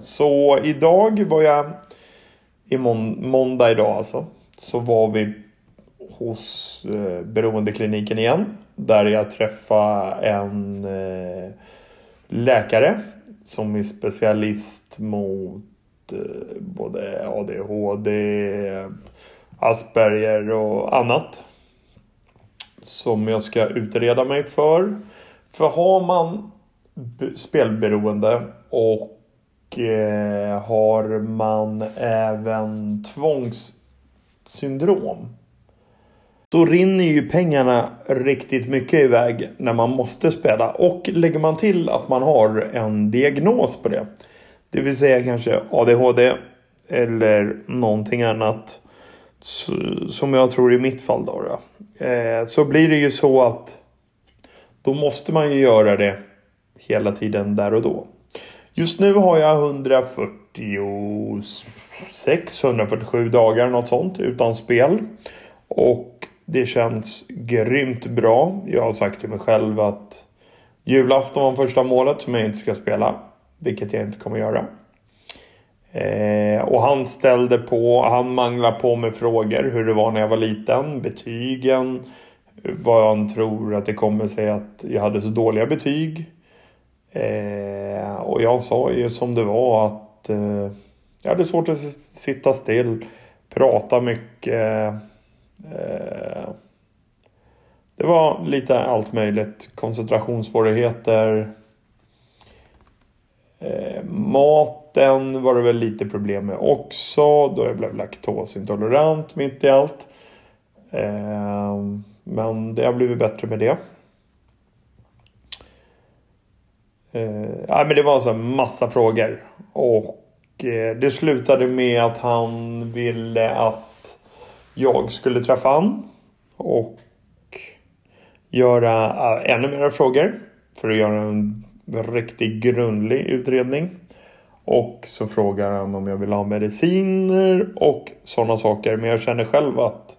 så idag var jag, i mån, måndag idag alltså, så var vi hos eh, beroendekliniken igen. Där jag träffade en eh, läkare som är specialist mot eh, både ADHD, Asperger och annat. Som jag ska utreda mig för. För har man spelberoende och Eh, har man även tvångssyndrom. Då rinner ju pengarna riktigt mycket iväg när man måste spela. Och lägger man till att man har en diagnos på det. Det vill säga kanske ADHD eller någonting annat. Som jag tror i mitt fall då. då. Eh, så blir det ju så att då måste man ju göra det hela tiden där och då. Just nu har jag 146, 147 dagar något sånt utan spel. Och det känns grymt bra. Jag har sagt till mig själv att julafton var första målet som jag inte ska spela. Vilket jag inte kommer göra. Eh, och han ställde på, han manglade på med frågor hur det var när jag var liten. Betygen. Vad han tror att det kommer sig att jag hade så dåliga betyg. Eh, och jag sa ju som det var att eh, jag hade svårt att sitta still, prata mycket. Eh, det var lite allt möjligt. Koncentrationssvårigheter. Eh, maten var det väl lite problem med också. Då jag blev laktosintolerant mitt i allt. Eh, men det har blivit bättre med det. Eh, men det var så en massa frågor. Och eh, det slutade med att han ville att jag skulle träffa han. Och göra eh, ännu mer frågor. För att göra en riktigt grundlig utredning. Och så frågar han om jag vill ha mediciner och sådana saker. Men jag känner själv att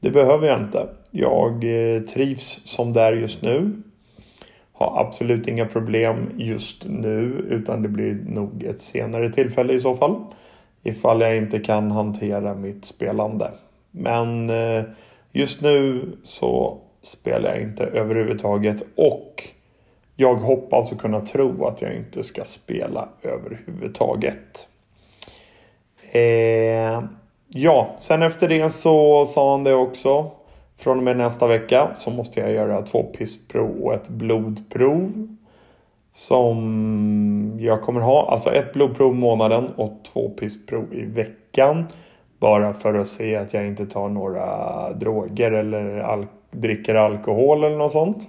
det behöver jag inte. Jag eh, trivs som det är just nu. Har absolut inga problem just nu utan det blir nog ett senare tillfälle i så fall. Ifall jag inte kan hantera mitt spelande. Men eh, just nu så spelar jag inte överhuvudtaget och jag hoppas och kunna tro att jag inte ska spela överhuvudtaget. Eh, ja, sen efter det så sa han det också. Från och med nästa vecka så måste jag göra två pissprov och ett blodprov. Som jag kommer ha. Alltså ett blodprov i månaden och två pissprov i veckan. Bara för att se att jag inte tar några droger eller al dricker alkohol eller något sånt.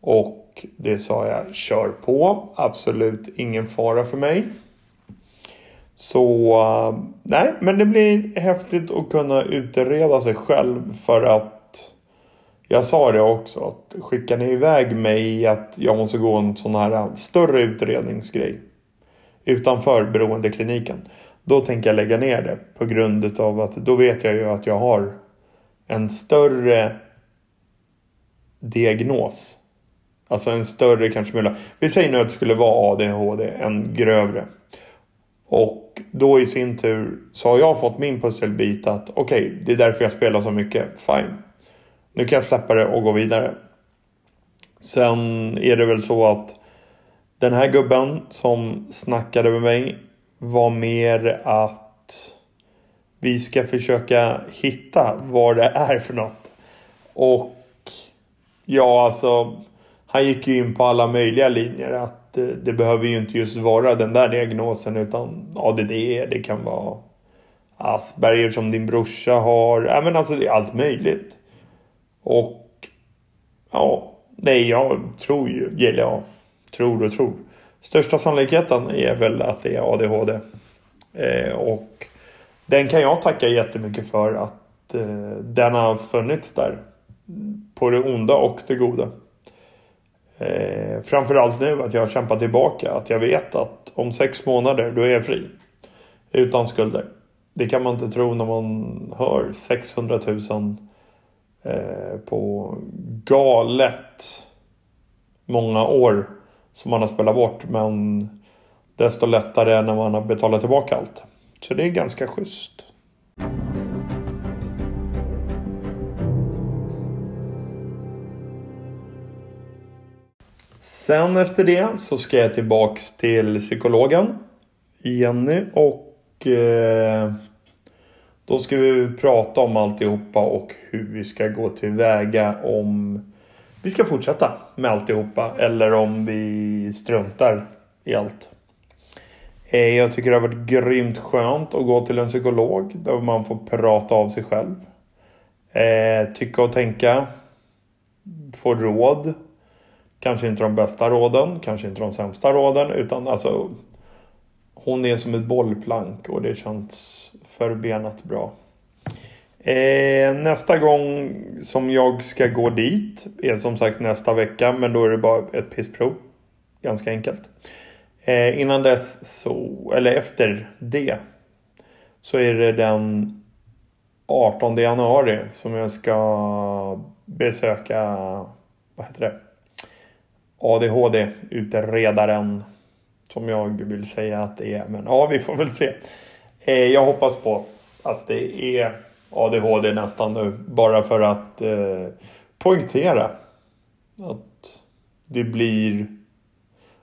Och det sa jag, kör på. Absolut ingen fara för mig. Så eh, nej, men det blir häftigt att kunna utreda sig själv för att jag sa det också att skickar ni iväg mig att jag måste gå en sån här större utredningsgrej utanför beroendekliniken. Då tänker jag lägga ner det på grund av att då vet jag ju att jag har en större diagnos. Alltså en större kanske möjlighet. Vi säger nu att det skulle vara ADHD, en grövre. Och då i sin tur så har jag fått min pusselbit att okej, okay, det är därför jag spelar så mycket. Fine. Nu kan jag släppa det och gå vidare. Sen är det väl så att den här gubben som snackade med mig var mer att vi ska försöka hitta vad det är för något. Och ja, alltså han gick ju in på alla möjliga linjer. Att eh, det, behöver ju inte just vara den där diagnosen utan ADD, det kan vara Asperger som din brorsa har. Ja, men alltså det är allt möjligt. Och ja, nej jag tror ju, eller ja, tror och tror. Största sannolikheten är väl att det är ADHD. Eh, och den kan jag tacka jättemycket för att eh, den har funnits där. På det onda och det goda. Eh, framförallt nu att jag har kämpat tillbaka. Att jag vet att om sex månader då är jag fri. Utan skulder. Det kan man inte tro när man hör 600 000 Eh, på galet många år som man har spelat bort. Men desto lättare när man har betalat tillbaka allt. Så det är ganska schysst. Sen efter det så ska jag tillbaks till psykologen Jenny och eh, då ska vi prata om alltihopa och hur vi ska gå tillväga om vi ska fortsätta med alltihopa eller om vi struntar i allt. Eh, jag tycker det har varit grymt skönt att gå till en psykolog där man får prata av sig själv. Eh, tycka och tänka. Få råd. Kanske inte de bästa råden, kanske inte de sämsta råden utan alltså hon är som ett bollplank och det känns förbenat bra. Eh, nästa gång som jag ska gå dit är som sagt nästa vecka men då är det bara ett pissprov. Ganska enkelt. Eh, innan dess så, eller efter det så är det den 18 januari som jag ska besöka, vad heter det? ADHD-utredaren. Som jag vill säga att det är. Men ja, vi får väl se. Eh, jag hoppas på att det är ADHD nästan nu. Bara för att eh, poängtera att det blir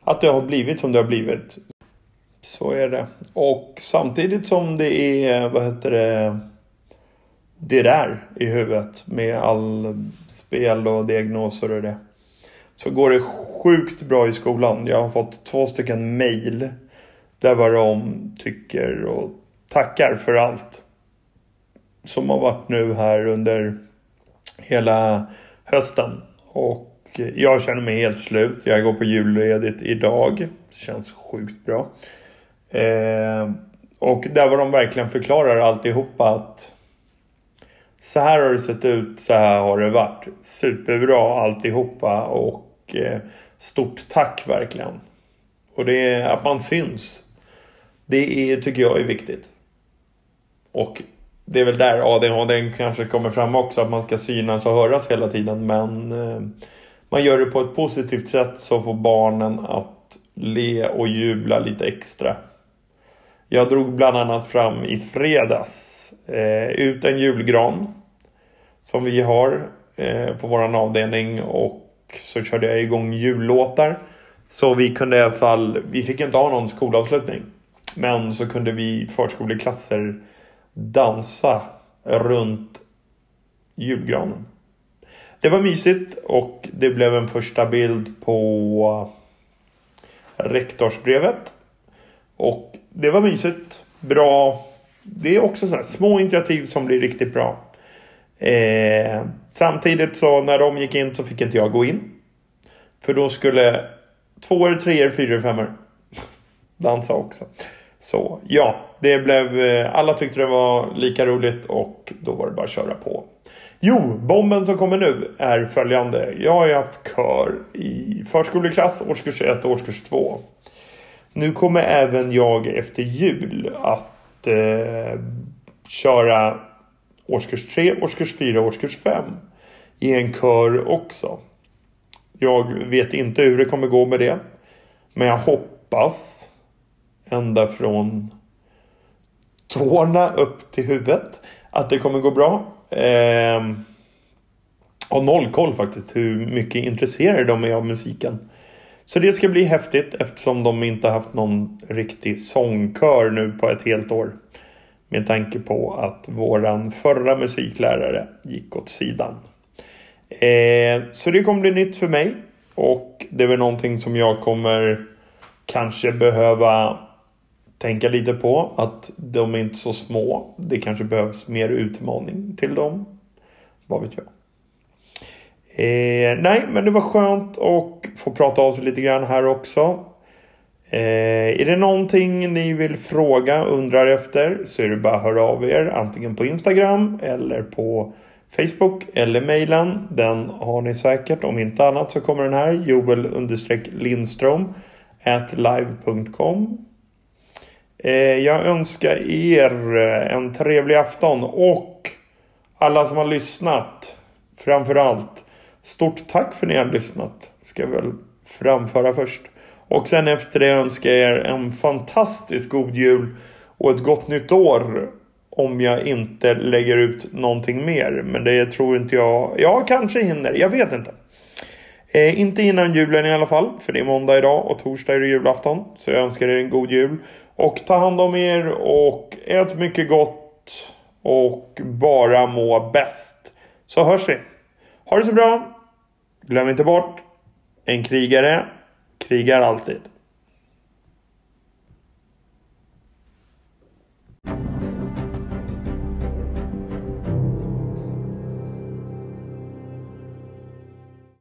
att det har blivit som det har blivit. Så är det. Och samtidigt som det är, vad heter det, det där i huvudet med all spel och diagnoser och det. Så går det sjukt bra i skolan. Jag har fått två stycken mail. Där vad de tycker och tackar för allt. Som har varit nu här under hela hösten. Och jag känner mig helt slut. Jag går på julledigt idag. Det känns sjukt bra. Eh, och där var de verkligen förklarar alltihopa att så här har det sett ut, så här har det varit. Superbra alltihopa och eh, stort tack verkligen. Och det är att man syns. Det är, tycker jag är viktigt. Och det är väl där ADHD kanske kommer fram också, att man ska synas och höras hela tiden. Men eh, man gör det på ett positivt sätt så får barnen att le och jubla lite extra. Jag drog bland annat fram i fredags eh, ut en julgran som vi har eh, på våran avdelning och så körde jag igång jullåtar. Så vi kunde i alla fall, vi fick inte ha någon skolavslutning. Men så kunde vi förskoleklasser dansa runt julgranen. Det var mysigt och det blev en första bild på rektorsbrevet. Och det var mysigt. Bra. Det är också sådana små initiativ som blir riktigt bra. Eh, samtidigt så när de gick in så fick inte jag gå in. För då skulle tvåor, treor, fyror, femmor dansa också. Så ja, det blev, eh, alla tyckte det var lika roligt och då var det bara att köra på. Jo, bomben som kommer nu är följande. Jag har ju haft kör i förskoleklass, årskurs 1 och årskurs 2. Nu kommer även jag efter jul att eh, köra årskurs 3, årskurs 4 och årskurs 5 i en kör också. Jag vet inte hur det kommer gå med det. Men jag hoppas ända från tårna upp till huvudet att det kommer gå bra. Eh, har noll koll faktiskt hur mycket intresserade de är av musiken. Så det ska bli häftigt eftersom de inte haft någon riktig sångkör nu på ett helt år. Med tanke på att våran förra musiklärare gick åt sidan. Eh, så det kommer bli nytt för mig. Och det är väl någonting som jag kommer kanske behöva tänka lite på att de är inte så små. Det kanske behövs mer utmaning till dem. Vad vet jag. Eh, nej, men det var skönt att få prata av sig lite grann här också. Eh, är det någonting ni vill fråga, undrar efter så är det bara att höra av er antingen på Instagram eller på Facebook eller mejlen. Den har ni säkert. Om inte annat så kommer den här joel Lindström at live.com Eh, jag önskar er eh, en trevlig afton och alla som har lyssnat. Framförallt. Stort tack för att ni har lyssnat. Ska jag väl framföra först. Och sen efter det önskar jag er en fantastisk god jul och ett gott nytt år. Om jag inte lägger ut någonting mer. Men det tror inte jag. Jag kanske hinner. Jag vet inte. Eh, inte innan julen i alla fall. För det är måndag idag och torsdag är det julafton. Så jag önskar er en god jul. Och ta hand om er och ät mycket gott. Och bara må bäst. Så hörs vi. Ha det så bra. Glöm inte bort. En krigare krigar alltid.